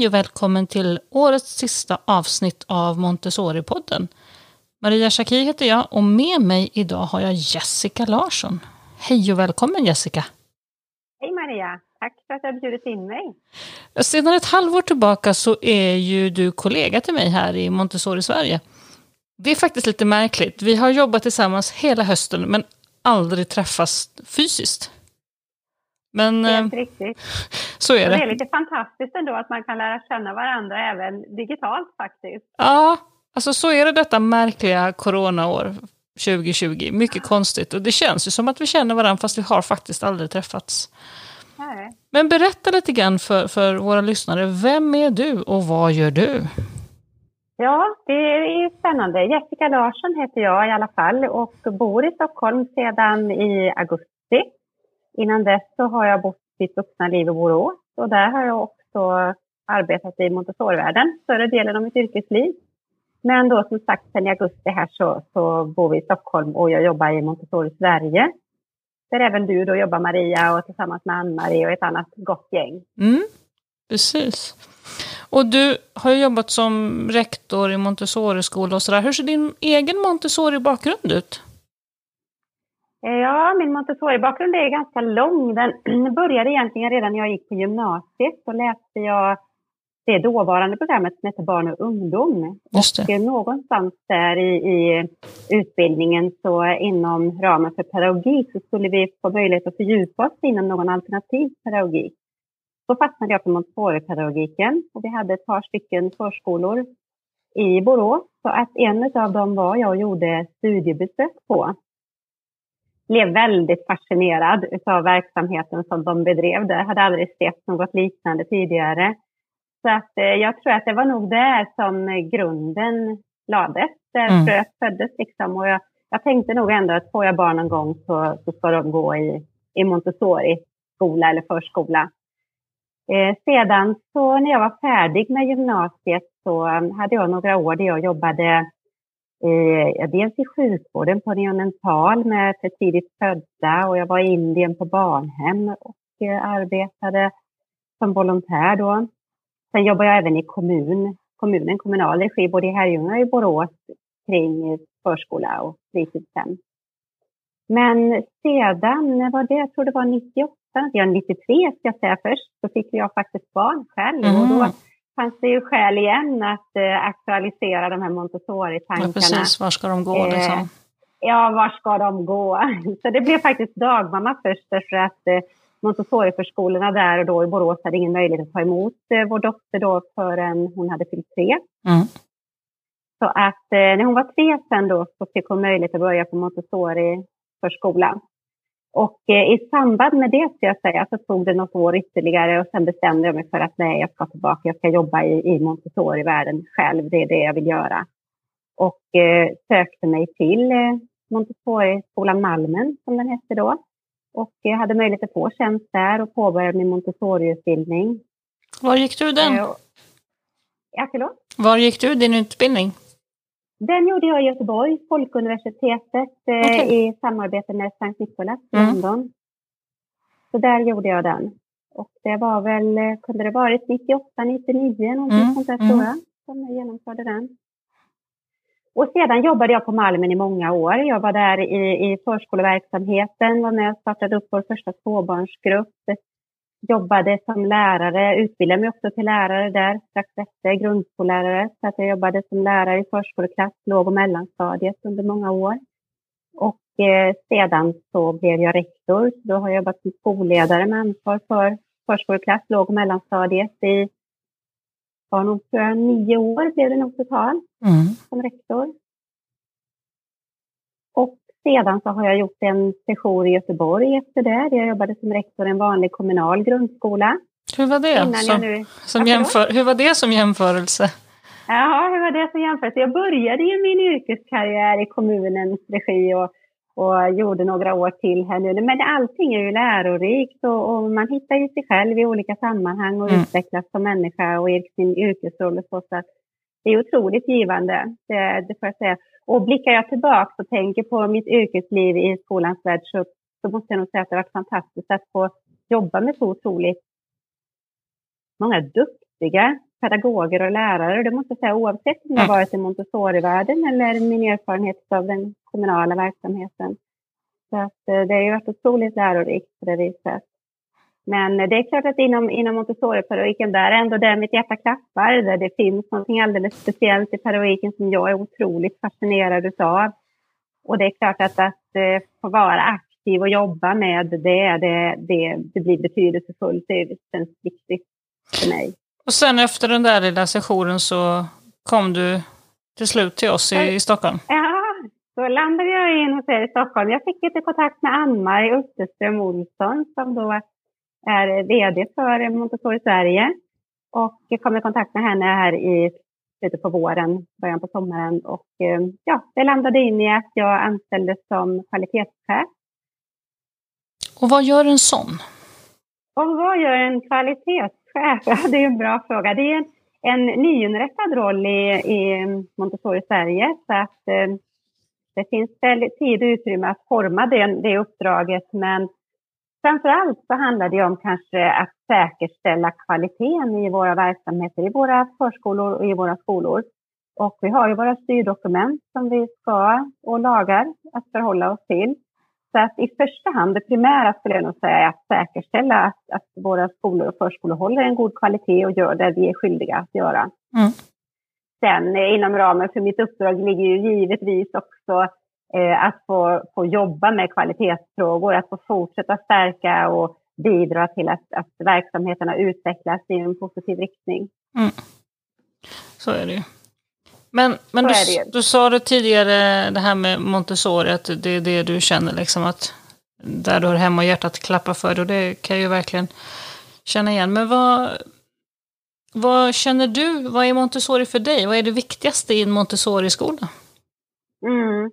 Hej och välkommen till årets sista avsnitt av Montessori-podden. Maria Schacki heter jag och med mig idag har jag Jessica Larsson. Hej och välkommen Jessica! Hej Maria! Tack för att du har bjudit in mig. Sedan ett halvår tillbaka så är ju du kollega till mig här i Montessori Sverige. Det är faktiskt lite märkligt. Vi har jobbat tillsammans hela hösten men aldrig träffats fysiskt. Men, Helt eh, riktigt. Så är det. Det är lite fantastiskt ändå att man kan lära känna varandra även digitalt faktiskt. Ja, alltså så är det detta märkliga coronaår 2020. Mycket konstigt. Och det känns ju som att vi känner varandra fast vi har faktiskt aldrig träffats. Nej. Men berätta lite grann för, för våra lyssnare. Vem är du och vad gör du? Ja, det är spännande. Jessica Larsson heter jag i alla fall och bor i Stockholm sedan i augusti. Innan dess så har jag bott mitt vuxna liv i Borås och där har jag också arbetat i Montessorivärlden större delen av mitt yrkesliv. Men då som sagt sen i augusti här så, så bor vi i Stockholm och jag jobbar i Montessori Sverige. Där även du då jobbar Maria och tillsammans med Ann-Marie och ett annat gott gäng. Mm, precis. Och du har jobbat som rektor i Montessori-skola och sådär. Hur ser din egen Montessori-bakgrund ut? Eh, ja, min Montessori-bakgrund är ganska lång. Den började egentligen redan när jag gick på gymnasiet. Så läste jag det dåvarande programmet som hette Barn och ungdom. Och eh, någonstans där i, i, utbildningen, så inom ramen för pedagogik, så skulle vi få möjlighet att fördjupa oss inom någon alternativ pedagogik. Då fastnade jag för Montessori-pedagogiken och vi hade ett par stycken förskolor i Borås. Så att en av dem var jag och gjorde studiebesök på blev väldigt fascinerad av verksamheten som de bedrev Jag hade aldrig sett något liknande tidigare. Så att eh, jag tror att det var nog där som grunden lades. Där mm. fröet föddes liksom. Och jag, jag, tänkte nog ändå att får jag barn någon gång så, så ska de gå i, i Montessori-skola eller förskola. Eh, sedan så när jag var färdig med gymnasiet så hade jag några år där jag jobbade Eh, ja, dels i sjukvården på neonental med för tidigt födda och jag var i Indien på barnhem och eh, arbetade som volontär då. Sen jobbar jag även i kommun, kommunen, kommunal regi, både i Herrljunga och i Borås kring eh, förskola och fritidshem. Men sedan, när var det? Jag tror det var 98, ja 93 ska jag säga först, så fick jag faktiskt barn själv. Mm. Och då mm fanns det ju skäl igen att eh, aktualisera de här Montessori-tankarna. Ja, precis. Var ska de gå eh, liksom? ja, var ska de gå? Så det blev faktiskt dagmamma först därför att eh, Montessori-förskolorna där och då i Borås hade ingen möjlighet att ta emot eh, vår dotter då förrän hon hade fyllt tre. Mm. Så att eh, när hon var tre sen då så fick hon möjlighet att börja på Montessori-förskola. Och eh, i samband med det, ska jag säga, så tog det något år ytterligare och sen bestämde jag mig för att nej, jag ska tillbaka, jag ska jobba i, i Montessori-världen själv, det är det jag vill göra. Och eh, sökte mig till eh, Montessori-skolan Malmen, som den hette då. Och jag hade möjlighet att få tjänst där och påbörjade min Montessori-utbildning. Var gick du den? Eh, ja? Var gick du din utbildning? Den gjorde jag i Göteborg, Folkuniversitetet, eh, okay. i samarbete med Sankt Nikolas i mm. London. Så där gjorde jag den. Och det var väl, eh, kunde det varit 98, 99 någonting mm. sånt där mm. tror jag, som jag genomförde den. Och sedan jobbade jag på Malmen i många år. Jag var där i, i förskoleverksamheten, var med och startade upp vår första tvåbarnsgrupp, jobbade som lärare, utbildade mig också till lärare där strax efter, grundskollärare. Så att jag jobbade som lärare i förskoleklass, låg och mellanstadiet under många år. Och eh, sedan så blev jag rektor. Då har jag jobbat som skolledare med ansvar för förskoleklass, låg och mellanstadiet i var nog för nio år blev det nog totalt mm. som rektor. Och sedan så har jag gjort en session i Göteborg efter det. Jag jobbade som rektor i en vanlig kommunal grundskola. Hur var det, som, nu... som jämför... Hur var det som jämförelse? Ja, hur var det som jämförelse? Jag började ju min yrkeskarriär i kommunens regi och, och gjorde några år till här nu. Men allting är ju lärorikt och, och man hittar ju sig själv i olika sammanhang och mm. utvecklas som människa och i sin yrkesroll och så. så det är otroligt givande, det, det får jag säga. Och blickar jag tillbaka och tänker på mitt yrkesliv i skolans värld så, så måste jag nog säga att det har varit fantastiskt att få jobba med så otroligt många duktiga pedagoger och lärare. Det måste jag säga oavsett om jag varit i Montessori-världen eller min erfarenhet av den kommunala verksamheten. Så att eh, det har ju varit otroligt lärorikt på det viset. Men det är klart att inom, inom Montessori-pedagogiken, där är ändå där mitt hjärta klappar. Där det finns något alldeles speciellt i pedagogiken som jag är otroligt fascinerad utav. Och det är klart att, att eh, få vara aktiv och jobba med det, det, det, det blir betydelsefullt. Det känns viktigt för mig. Och sen efter den där lilla sessionen så kom du till slut till oss i, i Stockholm? Ja, så landade jag in hos er i Stockholm. Jag fick lite kontakt med Ann-Maj Utterström Olsson som då är VD för Montessori Sverige. Och jag kom i kontakt med henne här i slutet på våren, början på sommaren. Och eh, ja, det landade in i att jag anställdes som kvalitetschef. Och vad gör en sån? Och vad gör en kvalitetschef? det är en bra fråga. Det är en, en nyinrättad roll i, i Montessori Sverige. Så att, eh, det finns väl tid och utrymme att forma det, det uppdraget. Men framför allt så handlar det om kanske att säkerställa kvaliteten i våra verksamheter, i våra förskolor och i våra skolor. Och vi har ju våra styrdokument som vi ska och lagar att förhålla oss till. Så att i första hand, det primära skulle jag nog säga är att säkerställa att, att våra skolor och förskolor håller en god kvalitet och gör det vi är skyldiga att göra. Mm. Sen eh, inom ramen för mitt uppdrag ligger ju givetvis också att få, få jobba med kvalitetsfrågor, att få fortsätta stärka och bidra till att, att verksamheterna utvecklas i en positiv riktning. Mm. Så är det ju. Men, men du, du sa det tidigare, det här med Montessori, att det är det du känner liksom att där du har hemma och hjärtat klappar för det och det kan jag ju verkligen känna igen. Men vad, vad känner du, vad är Montessori för dig? Vad är det viktigaste i en Montessori-skola? Mm.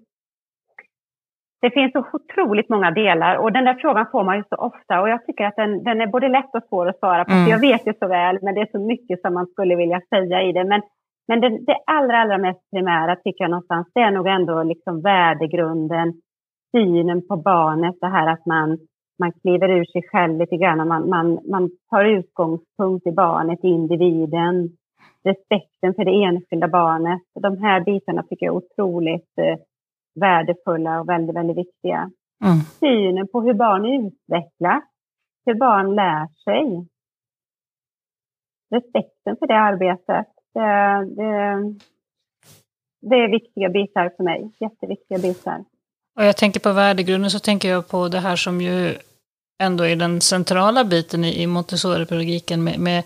Det finns så otroligt många delar och den där frågan får man ju så ofta och jag tycker att den, den är både lätt och svår att svara på. Mm. Jag vet ju så väl, men det är så mycket som man skulle vilja säga i det. Men, men det, det allra, allra mest primära tycker jag någonstans, det är nog ändå liksom värdegrunden, synen på barnet, det här att man man kliver ur sig själv lite grann. Man, man, man tar utgångspunkt i barnet, individen, respekten för det enskilda barnet. De här bitarna tycker jag är otroligt eh, värdefulla och väldigt, väldigt viktiga. Mm. Synen på hur barn utvecklas, hur barn lär sig. Respekten för det arbetet. Det, det, det är viktiga bitar för mig, jätteviktiga bitar. Och jag tänker på värdegrunden så tänker jag på det här som ju ändå är den centrala biten i, Montessori-pedagogiken med, med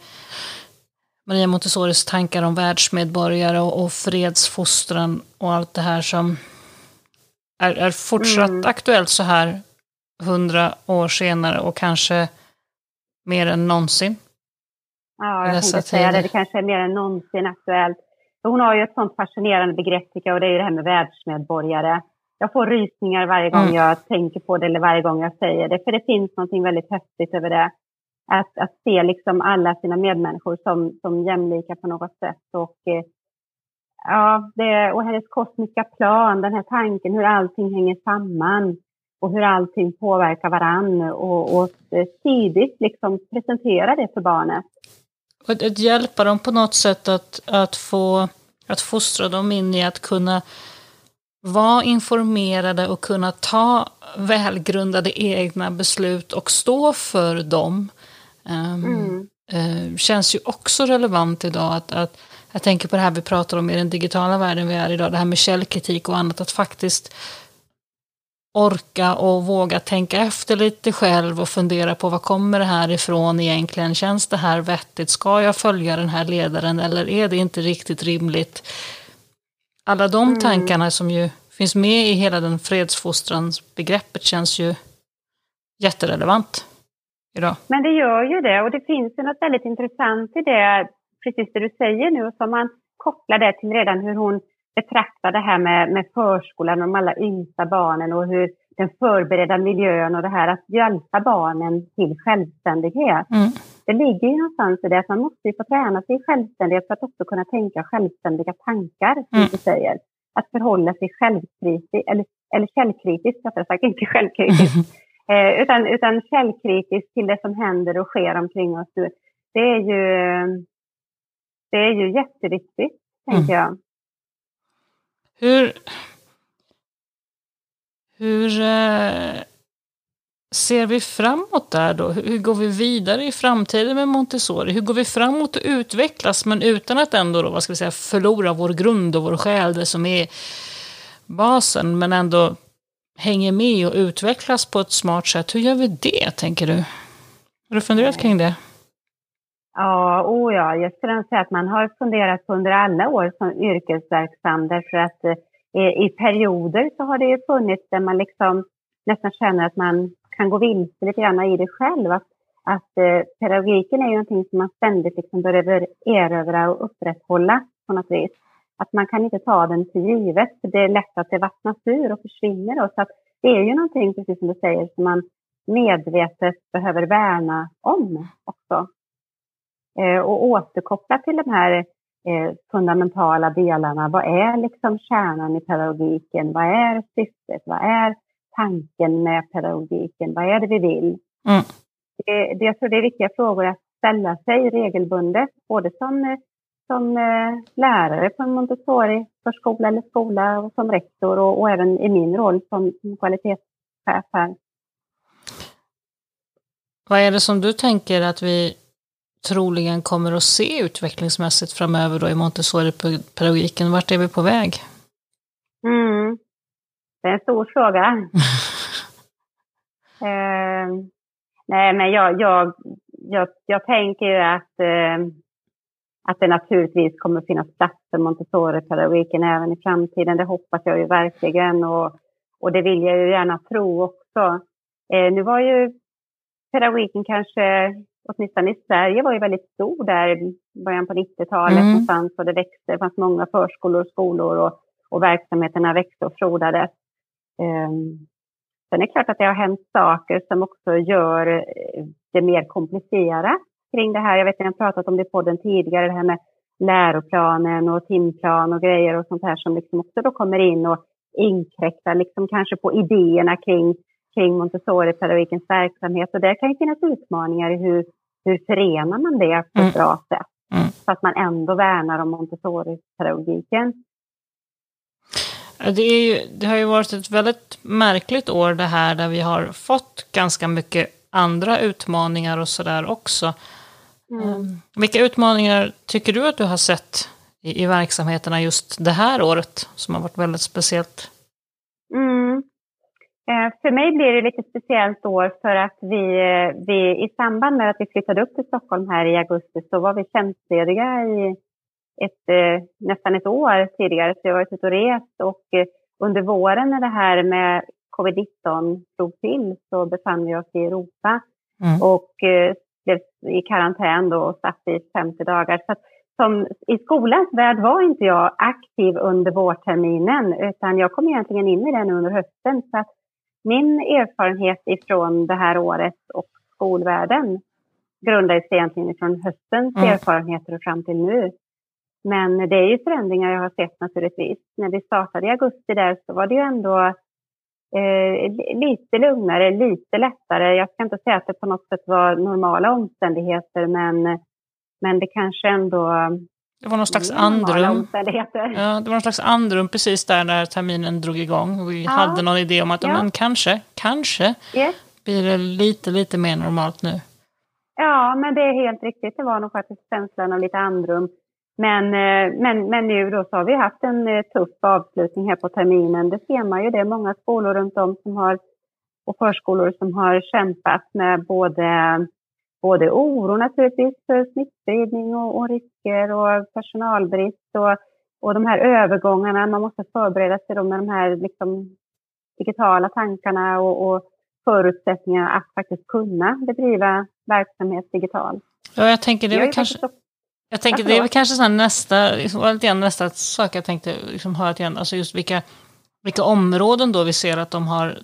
Maria Montessoris tankar om världsmedborgare och, och fredsfostran och allt det här som är, är fortsatt mm. aktuellt så här hundra år senare och kanske mer än någonsin. Ja, jag tänkte säga det. Det kanske är mer än någonsin aktuellt. Hon har ju ett sånt fascinerande begrepp tycker jag, och det är ju det här med världsmedborgare jag får rysningar varje gång mm. jag tänker på det eller varje gång jag säger det. För det finns något väldigt häftigt över det. Att, att se liksom alla sina medmänniskor som, som jämlika på något sätt. Och, eh, ja, det, och hennes kosmiska plan, den här tanken hur allting hänger samman och hur allting påverkar varann och, och tidigt liksom presentera det för barnet. Och att hjälpa dem på något sätt att, att få att fostra dem in i att kunna vara informerade och kunna ta välgrundade egna beslut och stå för dem. Um, mm. uh, känns ju också relevant idag att, att jag tänker på det här vi pratar om i den digitala världen vi är idag, det här med källkritik och annat, att faktiskt orka och våga tänka efter lite själv och fundera på var kommer det här ifrån egentligen? Känns det här vettigt? Ska jag följa den här ledaren eller är det inte riktigt rimligt? alla de mm. tankarna som ju finns med i hela den fredsfostrans begreppet känns ju jätterelevant idag. Men det gör ju det och det finns ju något väldigt intressant i det, precis det du säger nu, som man kopplar det till redan hur hon betraktar det här med, med förskolan och de alla yngsta barnen och hur den förberedda miljön och det här att hjälpa barnen till självständighet. Mm. Det ligger ju någonstans i det att man måste få träna sig i självständighet för att också kunna tänka självständiga tankar, som mm. du säger. Att förhålla sig självkritiskt, eller, eller källkritiskt rättare sagt, inte självkritiskt. Eh, utan, utan källkritiskt till det som händer och sker omkring oss. Det är ju, det är ju jätteviktigt, mm. tänker jag. Hur, hur eh, ser vi framåt där då? Hur går vi vidare i framtiden med Montessori? Hur går vi framåt och utvecklas men utan att ändå då, vad ska vi säga, förlora vår grund och vår själ, det som är basen, men ändå hänger med och utvecklas på ett smart sätt. Hur gör vi det, tänker du? Har du funderat kring det? Ja, oh ja, jag skulle säga att man har funderat på under alla år som yrkesverksam därför att eh, i perioder så har det ju funnits där man liksom nästan känner att man kan gå vilse lite grann i det själv. Att, att eh, pedagogiken är ju någonting som man ständigt liksom behöver erövra och upprätthålla på något vis. Att man kan inte ta den för givet, för det är lätt att det vattnas ur och försvinner. Då. Så att det är ju någonting, precis som du säger, som man medvetet behöver värna om också. Eh, och återkoppla till de här eh, fundamentala delarna. Vad är liksom kärnan i pedagogiken? Vad är syftet? Vad är tanken med pedagogiken? Vad är det vi vill? Mm. Det, det, jag tror det är viktiga frågor att ställa sig regelbundet, både som, som eh, lärare på en Montessori-förskola eller skola och som rektor och, och även i min roll som kvalitetschef här. Vad är det som du tänker att vi troligen kommer att se utvecklingsmässigt framöver då i Montessori-pedagogiken? Vart är vi på väg? Mm. Det är en stor fråga. eh, nej, men jag, jag, jag, jag tänker att, eh, att det naturligtvis kommer att finnas plats för Montessori-pedagogiken även i framtiden. Det hoppas jag ju verkligen och, och det vill jag ju gärna tro också. Eh, nu var ju pedagogiken kanske, åtminstone i Sverige, var ju väldigt stor där i början på 90-talet mm. någonstans och det växte. Det fanns många förskolor och skolor och, och verksamheterna växte och frodades. Um, sen är det klart att det har hänt saker som också gör eh, det mer komplicerat kring det här. Jag vet att jag har pratat om det i podden tidigare, det här med läroplanen och timplan och grejer och sånt här som liksom också då kommer in och inkräktar liksom kanske på idéerna kring, kring Montessori-pedagogikens verksamhet. Och där kan ju finnas utmaningar i hur, hur förenar man det på ett mm. bra sätt. Mm. Så att man ändå värnar om Montessori-pedagogiken. Det, ju, det, har ju varit ett väldigt märkligt år det här där vi har fått ganska mycket andra utmaningar och sådär också. Mm. Um, vilka utmaningar tycker du att du har sett i, i, verksamheterna just det här året som har varit väldigt speciellt? Eh, för mig blir det lite speciellt år för att vi, eh, vi i samband med att vi flyttade upp till Stockholm här i augusti så var vi tjänstlediga i ett, eh, nästan ett år tidigare, så jag har varit ute och rest och under våren när det här med covid-19 slog till så befann vi oss i Europa mm. och blev i karantän då och satt i 50 dagar. Så som, I skolans värld var inte jag aktiv under vårterminen utan jag kom egentligen in i den under hösten. Så min erfarenhet ifrån det här året och skolvärlden grundar sig egentligen från höstens mm. erfarenheter och fram till nu. Men det är ju förändringar jag har sett naturligtvis. När vi startade i augusti där så var det ju ändå eh, lite lugnare, lite lättare. Jag ska inte säga att det på något sätt var normala omständigheter, men, men det kanske ändå det var någon slags andrum. Ja, det var någon slags andrum precis där när terminen drog igång. Vi ja. hade någon idé om att ja. men kanske, kanske yes. blir det lite, lite mer normalt nu. Ja, men det är helt riktigt. Det var nog faktiskt känslan av lite andrum. Men, eh, men, men nu då så har vi haft en eh, tuff avslutning här på terminen. Det ser man ju. Det är många skolor runt om som har, och förskolor som har kämpat med både, både oro naturligtvis för smittspridning och, och risker och personalbrist och, och de här övergångarna. Man måste förbereda sig då med de här liksom, digitala tankarna och, och förutsättningarna att faktiskt kunna bedriva verksamhet digitalt. Ja, jag tänker det är väl kanske... Jag tänker det är väl kanske så nästa, liksom, lite nästa sak jag tänkte liksom höra till alltså just vilka, vilka områden då vi ser att de har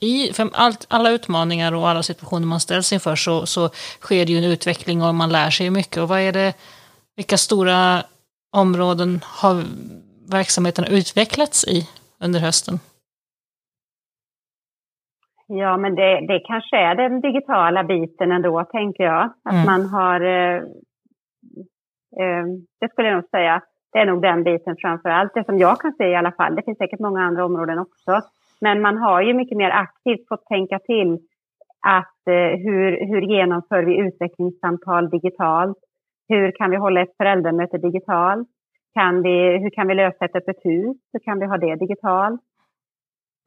i, för allt, alla utmaningar och alla situationer man ställs inför så, så sker det ju en utveckling och man lär sig mycket. Och vad är det, vilka stora områden har verksamheten utvecklats i under hösten? Ja, men det, det kanske är den digitala biten ändå, tänker jag. Att mm. man har... Eh, eh, det skulle jag nog säga. Det är nog den biten framför allt. Det som jag kan se i alla fall. Det finns säkert många andra områden också. Men man har ju mycket mer aktivt fått tänka till att eh, hur, hur genomför vi utvecklingssamtal digitalt? Hur kan vi hålla ett föräldramöte digitalt? Kan vi, hur kan vi lösa ett öppet hus? Hur kan vi ha det digitalt?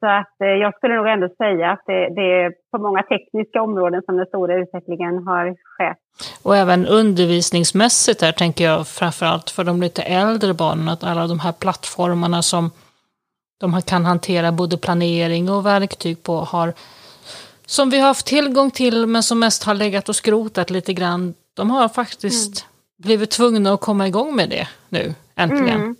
Så att eh, jag skulle nog ändå säga att det, det, är på många tekniska områden som den stora utvecklingen har skett. Och även undervisningsmässigt där tänker jag framförallt för de lite äldre barnen, att alla de här plattformarna som de kan hantera både planering och verktyg på har som vi har haft tillgång till men som mest har legat och skrotat lite grann. De har faktiskt mm. blivit tvungna att komma igång med det nu, äntligen. Mm.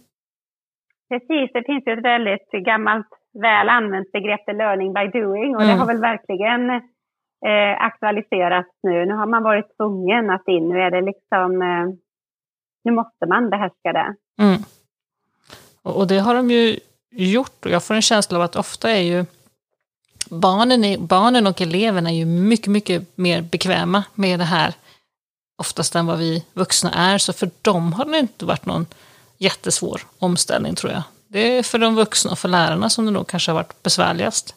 Precis, det finns ju ett väldigt gammalt väl använt begreppet learning by doing och mm. det har väl verkligen eh, aktualiserats nu. Nu har man varit tvungen att in, nu är det liksom, eh, nu måste man behärska det. Mm. Och det har de ju gjort och jag får en känsla av att ofta är ju barnen, är, barnen och eleverna är ju mycket, mycket mer bekväma med det här oftast än vad vi vuxna är. Så för dem har det inte varit någon jättesvår omställning tror jag. Det är för de vuxna och för lärarna som det nog kanske har varit besvärligast.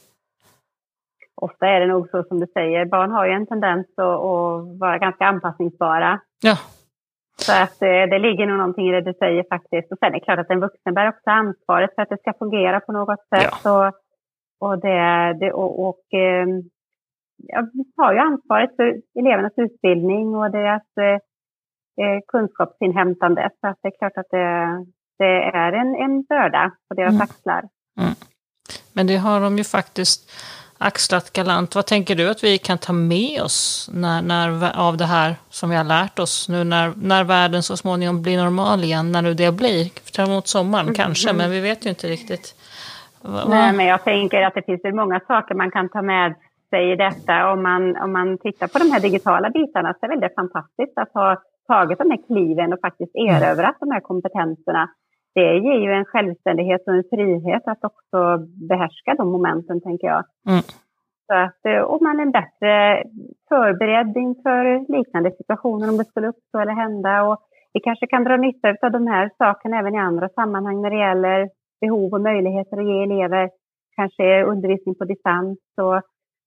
Ofta är det nog så som du säger, barn har ju en tendens att, att vara ganska anpassningsbara. Ja. Så att det, eh, det ligger nog någonting i det du säger faktiskt. Och sen är det klart att en vuxen bär också ansvaret för att det ska fungera på något sätt. Ja. Och, och, det, det, och, och ehm, ja, vi tar ju ansvaret för elevernas utbildning och deras eh, eh, kunskapsinhämtande. Så att det är klart att det, det är en, en börda på deras mm. axlar. Mm. Men det har de ju faktiskt axlat galant. Vad tänker du att vi kan ta med oss när, när, av det här som vi har lärt oss nu när, när världen så småningom blir normal igen, när nu det blir? Fram emot sommaren mm. kanske, men vi vet ju inte riktigt. Nej, men jag tänker att det finns många saker man kan ta med sig i detta. Om man, om man tittar på de här digitala bitarna så är det väldigt fantastiskt att ha tagit de här kliven och faktiskt mm. erövrat de här kompetenserna det ger ju en självständighet och en frihet att också behärska de momenten, tänker jag. Mm. Så att, eh, och man är bättre förberedd inför liknande situationer om det skulle uppstå eller hända. Och vi kanske kan dra nytta av de här sakerna även i andra sammanhang när det gäller behov och möjligheter att ge elever kanske undervisning på distans. Och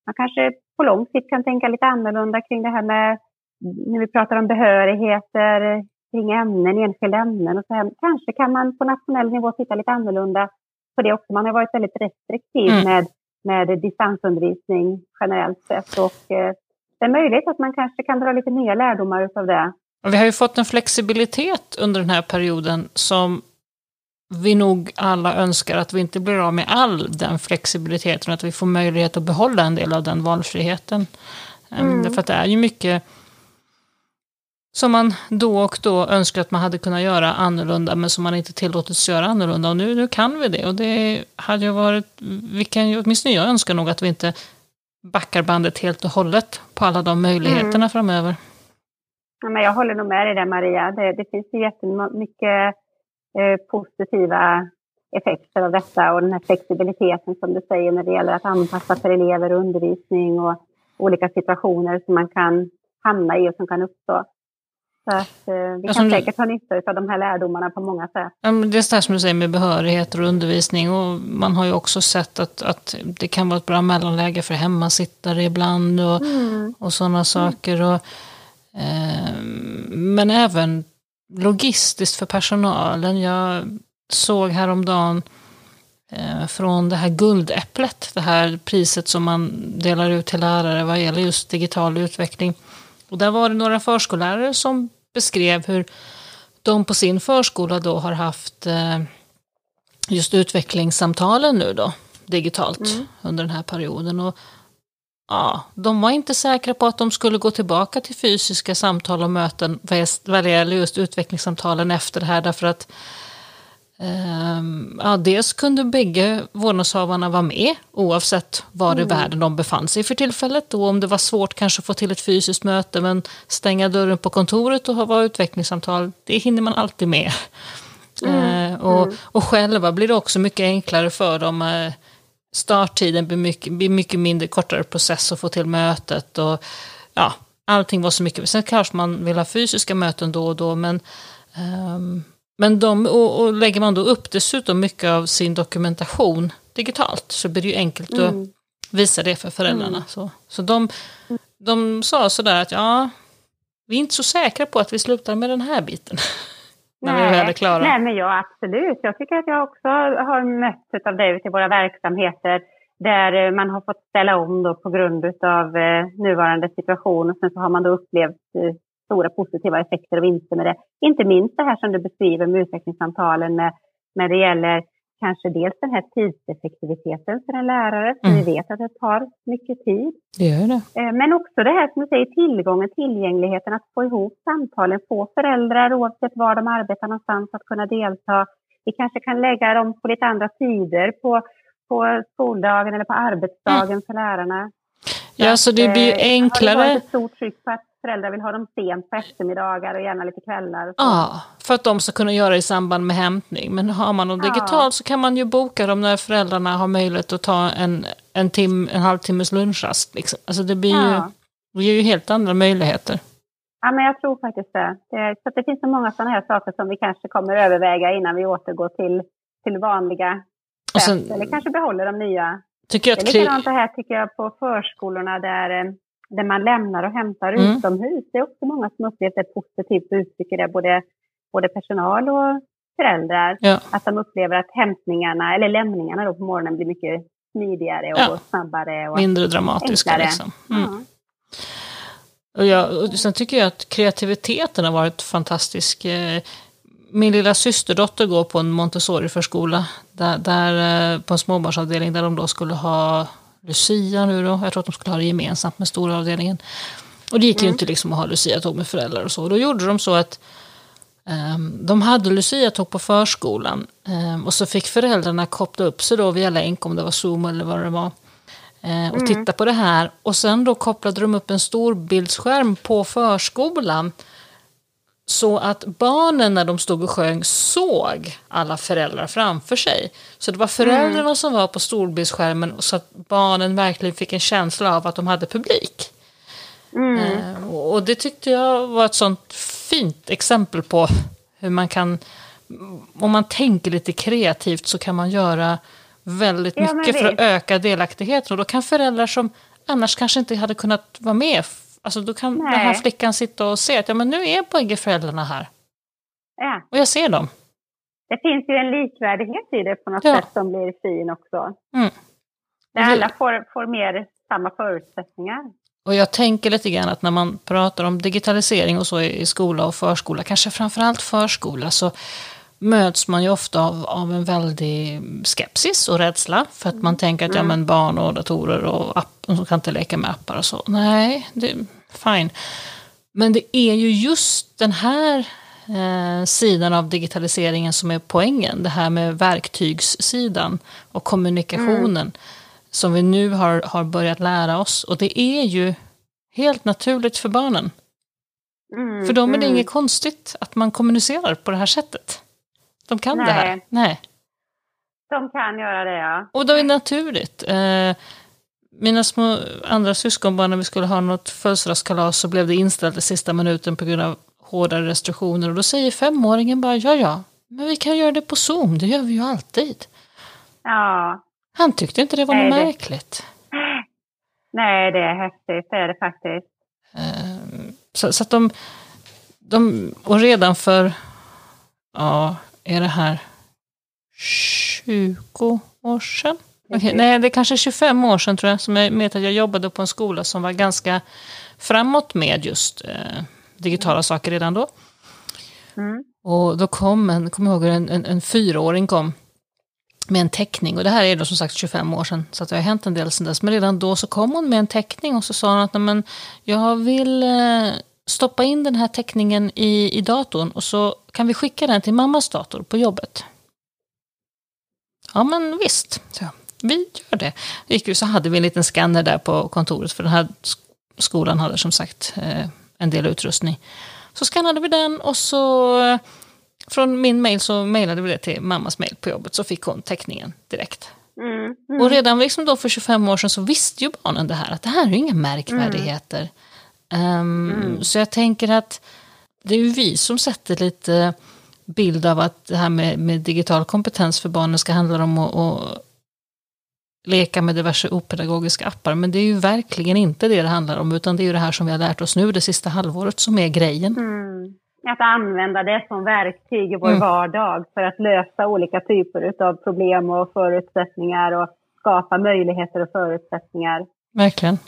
man kanske på lång sikt kan tänka lite annorlunda kring det här med när vi pratar om behörigheter, kring ämnen, enskilda ämnen och här. Kanske kan man på nationell nivå titta lite annorlunda på det också. Man har varit väldigt restriktiv mm. med, med distansundervisning generellt sett och eh, det är möjligt att man kanske kan dra lite nya lärdomar av det. Vi har ju fått en flexibilitet under den här perioden som vi nog alla önskar att vi inte blir av med all den flexibiliteten, att vi får möjlighet att behålla en del av den valfriheten. Mm. Därför att det är ju mycket som man då och då önskar att man hade kunnat göra annorlunda, men som man inte tillåtits göra annorlunda. Och nu, nu kan vi det. Och det hade ju varit, vi kan ju, åtminstone jag önskar nog att vi inte backar bandet helt och hållet på alla de möjligheterna mm. framöver. Ja, men jag håller nog med dig där Maria. Det, det finns ju jättemycket eh, positiva effekter av detta och den här flexibiliteten som du säger när det gäller att anpassa för elever och undervisning och olika situationer som man kan hamna i och som kan uppstå. Så att, eh, vi kan säkert ha nytta av de här lärdomarna på många sätt. Ja, det är det som du säger med behörigheter och undervisning. Och man har ju också sett att, att det kan vara ett bra mellanläge för hemmasittare ibland och, mm. och sådana saker. Och, eh, men även logistiskt för personalen. Jag såg häromdagen eh, från det här guldäpplet, det här priset som man delar ut till lärare vad gäller just digital utveckling. Och där var det några förskollärare som beskrev hur de på sin förskola då har haft eh, just utvecklingssamtalen nu då, digitalt mm. under den här perioden. Och, ja, de var inte säkra på att de skulle gå tillbaka till fysiska samtal och möten vad det gäller just utvecklingssamtalen efter det här, därför att ja, dels kunde bägge vårdnadshavarna vara med oavsett var mm. i världen de befann sig för tillfället. Och om det var svårt kanske att få till ett fysiskt möte men stänga dörren på kontoret och ha utvecklingssamtal, det hinner man alltid med. Mm. Uh, och, mm. och själva blir det också mycket enklare för dem uh, starttiden blir mycket, blir mycket mindre, kortare process att få till mötet och ja, allting var så mycket. Sen kanske man vill ha fysiska möten då och då, men, um, men de, och, och, lägger man då upp dessutom mycket av sin dokumentation digitalt så blir det ju enkelt mm. att visa det för föräldrarna. Mm. Så, så de, de sa sådär att ja, vi är inte så säkra på att vi slutar med den här biten. när nej, vi väl är klara. Nej, men ja absolut. Jag tycker att jag också har mötts av det i våra verksamheter där eh, man har fått ställa om då på grund av eh, nuvarande situation och sen så har man då upplevt eh, stora positiva effekter och vinster med det. Inte minst det här som du beskriver med utvecklingssamtalen med, när det gäller kanske dels den här tidseffektiviteten för en lärare, för mm. vi vet att det tar mycket tid. Det gör det. Eh, men också det här som du säger, tillgången, tillgängligheten, att få ihop samtalen, få föräldrar oavsett var de arbetar någonstans att kunna delta. Vi kanske kan lägga dem på lite andra tider på, på skoldagen eller på arbetsdagen mm. för lärarna. Ja, så det blir ju enklare. Eh, har det varit ett stort tryck på att föräldrar vill ha dem sent på eftermiddagar och gärna lite kvällar. Ja, för att de ska kunna göra det i samband med hämtning. Men har man dem digitalt ja. så kan man ju boka dem när föräldrarna har möjlighet att ta en, en, tim, en halvtimmes lunchrast. Liksom. Alltså det blir ja. ju, det ger ju helt andra möjligheter. Ja, men jag tror faktiskt det. det så det finns så många sådana här saker som vi kanske kommer överväga innan vi återgår till, till vanliga sätt. Eller kanske behåller de nya. Tycker jag det är likadant det här tycker jag på förskolorna där där man lämnar och hämtar mm. utomhus. Det är också många som upplevt det positivt och uttrycker det, både, både personal och föräldrar. Ja. Att de upplever att hämtningarna, eller lämningarna då på morgonen blir mycket smidigare och ja. snabbare. Och Mindre dramatiska enklare. liksom. Mm. Ja. Och, jag, och sen tycker jag att kreativiteten har varit fantastisk. Eh, min lilla systerdotter går på en Montessori-förskola, där, där, eh, på en småbarnsavdelning där de då skulle ha Lucia nu då. Jag tror att de skulle ha det gemensamt med stora avdelningen. Och det gick mm. ju inte liksom att ha Lucia-tåg med föräldrar och så. Då gjorde de så att um, de hade Lucia-tåg på förskolan. Um, och så fick föräldrarna koppla upp sig då via länk, om det var Zoom eller vad det var. Uh, och mm. titta på det här. Och sen då kopplade de upp en storbildsskärm på förskolan så att barnen när de stod och sjöng såg alla föräldrar framför sig. Så det var föräldrarna mm. som var på storbildsskärmen så att barnen verkligen fick en känsla av att de hade publik. Mm. Eh, och det tyckte jag var ett sånt fint exempel på hur man kan, om man tänker lite kreativt så kan man göra väldigt ja, mycket för att öka delaktigheten. Och då kan föräldrar som annars kanske inte hade kunnat vara med Alltså då kan Nej. den här flickan sitta och se att ja, men nu är bägge föräldrarna här. Ja. Och jag ser dem. Det finns ju en likvärdighet i det på något ja. sätt som blir fin också. Mm. Där alla får, får mer samma förutsättningar. Och jag tänker lite grann att när man pratar om digitalisering och så i skola och förskola, kanske framförallt förskola, så möts man ju ofta av, av en väldig skepsis och rädsla. För att man tänker att ja, mm. men barn och datorer och app, de kan inte leka med appar och så. Nej, det, fine. Men det är ju just den här eh, sidan av digitaliseringen som är poängen. Det här med verktygssidan och kommunikationen. Mm. Som vi nu har, har börjat lära oss. Och det är ju helt naturligt för barnen. Mm, för dem är det mm. inget konstigt att man kommunicerar på det här sättet. De kan Nej. det här? Nej. De kan göra det, ja. Och det är naturligt. Eh, mina små andra syskonbarn, när vi skulle ha något födelsedagskalas så blev det inställt i sista minuten på grund av hårdare restriktioner. Och då säger femåringen bara, ja ja, men vi kan göra det på Zoom, det gör vi ju alltid. Ja. Han tyckte inte det var Nej, något det... märkligt. Nej, det är häftigt, det är det faktiskt. Eh, så, så att de, de, och redan för, ja, är det här 20 år sedan? Okay, nej, det är kanske 25 år sedan tror jag, som jag vet att jag jobbade på en skola som var ganska framåt med just eh, digitala saker redan då. Mm. Och då kom en, kom ihåg en, en, en fyraåring kom med en teckning. Och det här är då som sagt 25 år sedan, så det har hänt en del sedan dess. Men redan då så kom hon med en teckning och så sa hon att men, jag vill eh, stoppa in den här teckningen i, i datorn och så kan vi skicka den till mammas dator på jobbet. Ja men visst, så vi gör det. Gick så hade vi en liten scanner där på kontoret för den här skolan hade som sagt eh, en del utrustning. Så skannade vi den och så eh, från min mail så mejlade vi det till mammas mail på jobbet så fick hon teckningen direkt. Mm, mm. Och redan liksom då för 25 år sedan så visste ju barnen det här, att det här är inga märkvärdigheter. Um, mm. Så jag tänker att det är ju vi som sätter lite bild av att det här med, med digital kompetens för barnen ska handla om att, att leka med diverse opedagogiska appar. Men det är ju verkligen inte det det handlar om, utan det är ju det här som vi har lärt oss nu det sista halvåret som är grejen. Mm. Att använda det som verktyg i vår mm. vardag för att lösa olika typer av problem och förutsättningar och skapa möjligheter och förutsättningar. Verkligen.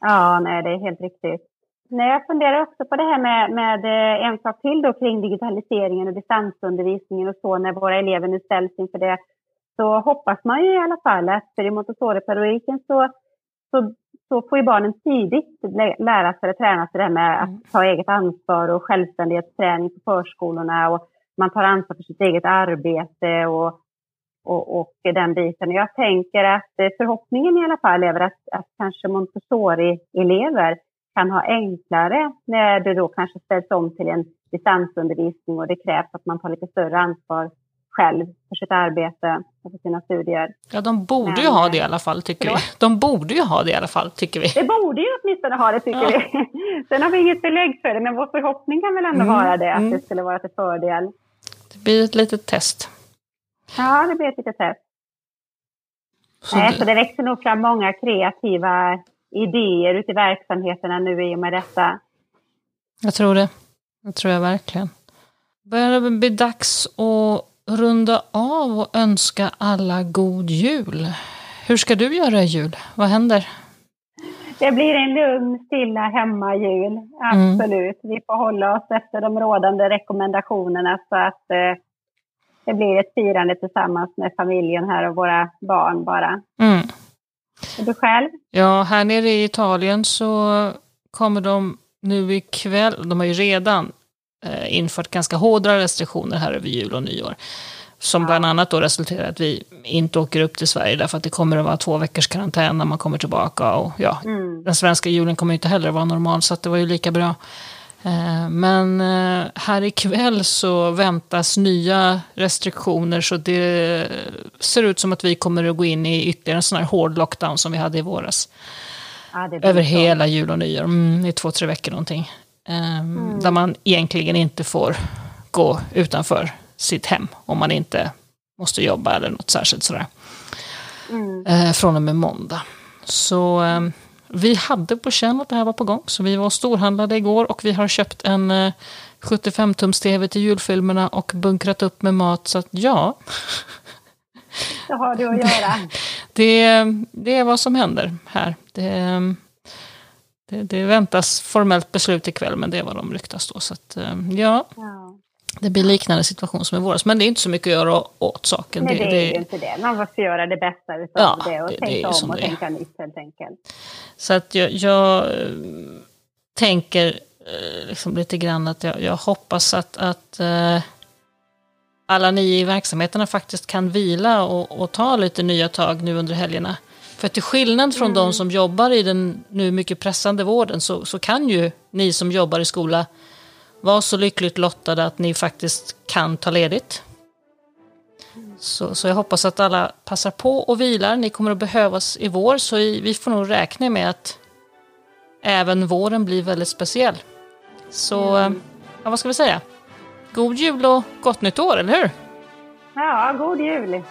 Ja, nej, det är helt riktigt. Nej, jag funderar också på det här med, med eh, en sak till då kring digitaliseringen och distansundervisningen och så när våra elever nu ställs inför det. Så hoppas man ju i alla fall att för i Montessori-pedagogiken så, så, så får ju barnen tidigt lära sig och träna sig det här med att ta eget ansvar och självständighetsträning på förskolorna och man tar ansvar för sitt eget arbete och, och, och den biten. Jag tänker att eh, förhoppningen i alla fall är att, att kanske Montessori-elever kan ha enklare när det då kanske ställs om till en distansundervisning och det krävs att man tar lite större ansvar själv för sitt arbete och för sina studier. Ja, de borde Men, ju ha det i alla fall, tycker förlåt? vi. De borde ju ha det i alla fall, tycker vi. Det borde ju åtminstone ha det, tycker ja. vi. Sen har vi inget belägg för det, men vår förhoppning kan väl ändå mm, vara det, att mm. det skulle vara till fördel. Det blir ett litet test. Ja, det blir ett litet test. Så, Nej, det... så det växer nog fram många kreativa idéer ute i verksamheterna nu i och med detta. Jag tror det. Det tror jag verkligen. Börjar det bli dags att runda av och önska alla god jul. Hur ska du göra i jul? Vad händer? Det blir en lugn, stilla hemmajul. Absolut. Mm. Vi får hålla oss efter de rådande rekommendationerna så att eh, det blir ett firande tillsammans med familjen här och våra barn bara. Mm. Och du själv? Ja, här nere i Italien så kommer de nu ikväll, de har ju redan eh, infört ganska hårda restriktioner här över jul och nyår. Som bland annat då resulterar i att vi inte åker upp till Sverige därför att det kommer att vara två veckors karantän när man kommer tillbaka. Och ja, mm. den svenska julen kommer inte heller vara normal så det var ju lika bra. Eh, men eh, här ikväll så väntas nya restriktioner så det ser ut som att vi kommer att gå in i ytterligare en sån här hård lockdown som vi hade i våras. Ja, Över hela jul och nyår, mm, i två, tre veckor någonting. Ehm, mm. Där man egentligen inte får gå utanför sitt hem om man inte måste jobba eller något särskilt sådär. Mm. Eh, från och med måndag. Så ehm, vi hade på känn att det här var på gång, så vi var storhandlade igår och vi har köpt en 75-tums-tv till julfilmerna och bunkrat upp med mat, så att ja. Det har du att göra. Det, det är vad som händer här. Det, det, det väntas formellt beslut ikväll, men det är vad de ryktas då. Så att, ja. ja. Det blir liknande situation som i våras, men det är inte så mycket att göra åt saken. Nej, det, det är ju inte det. Man måste göra det bästa utav ja, det och det, tänka det om och tänka nytt helt enkelt. Så att jag, jag äh, tänker äh, liksom lite grann att jag, jag hoppas att, att äh, alla ni i verksamheterna faktiskt kan vila och, och, ta lite nya tag nu under helgerna. För till skillnad från mm. de som jobbar i den nu mycket pressande vården så, så kan ju ni som jobbar i skola var så lyckligt lottade att ni faktiskt kan ta ledigt. Så, så jag hoppas att alla passar på och vilar. Ni kommer att behövas i vår, så vi får nog räkna med att även våren blir väldigt speciell. Så, mm. ja, vad ska vi säga? God jul och gott nytt år, eller hur? Ja, god jul!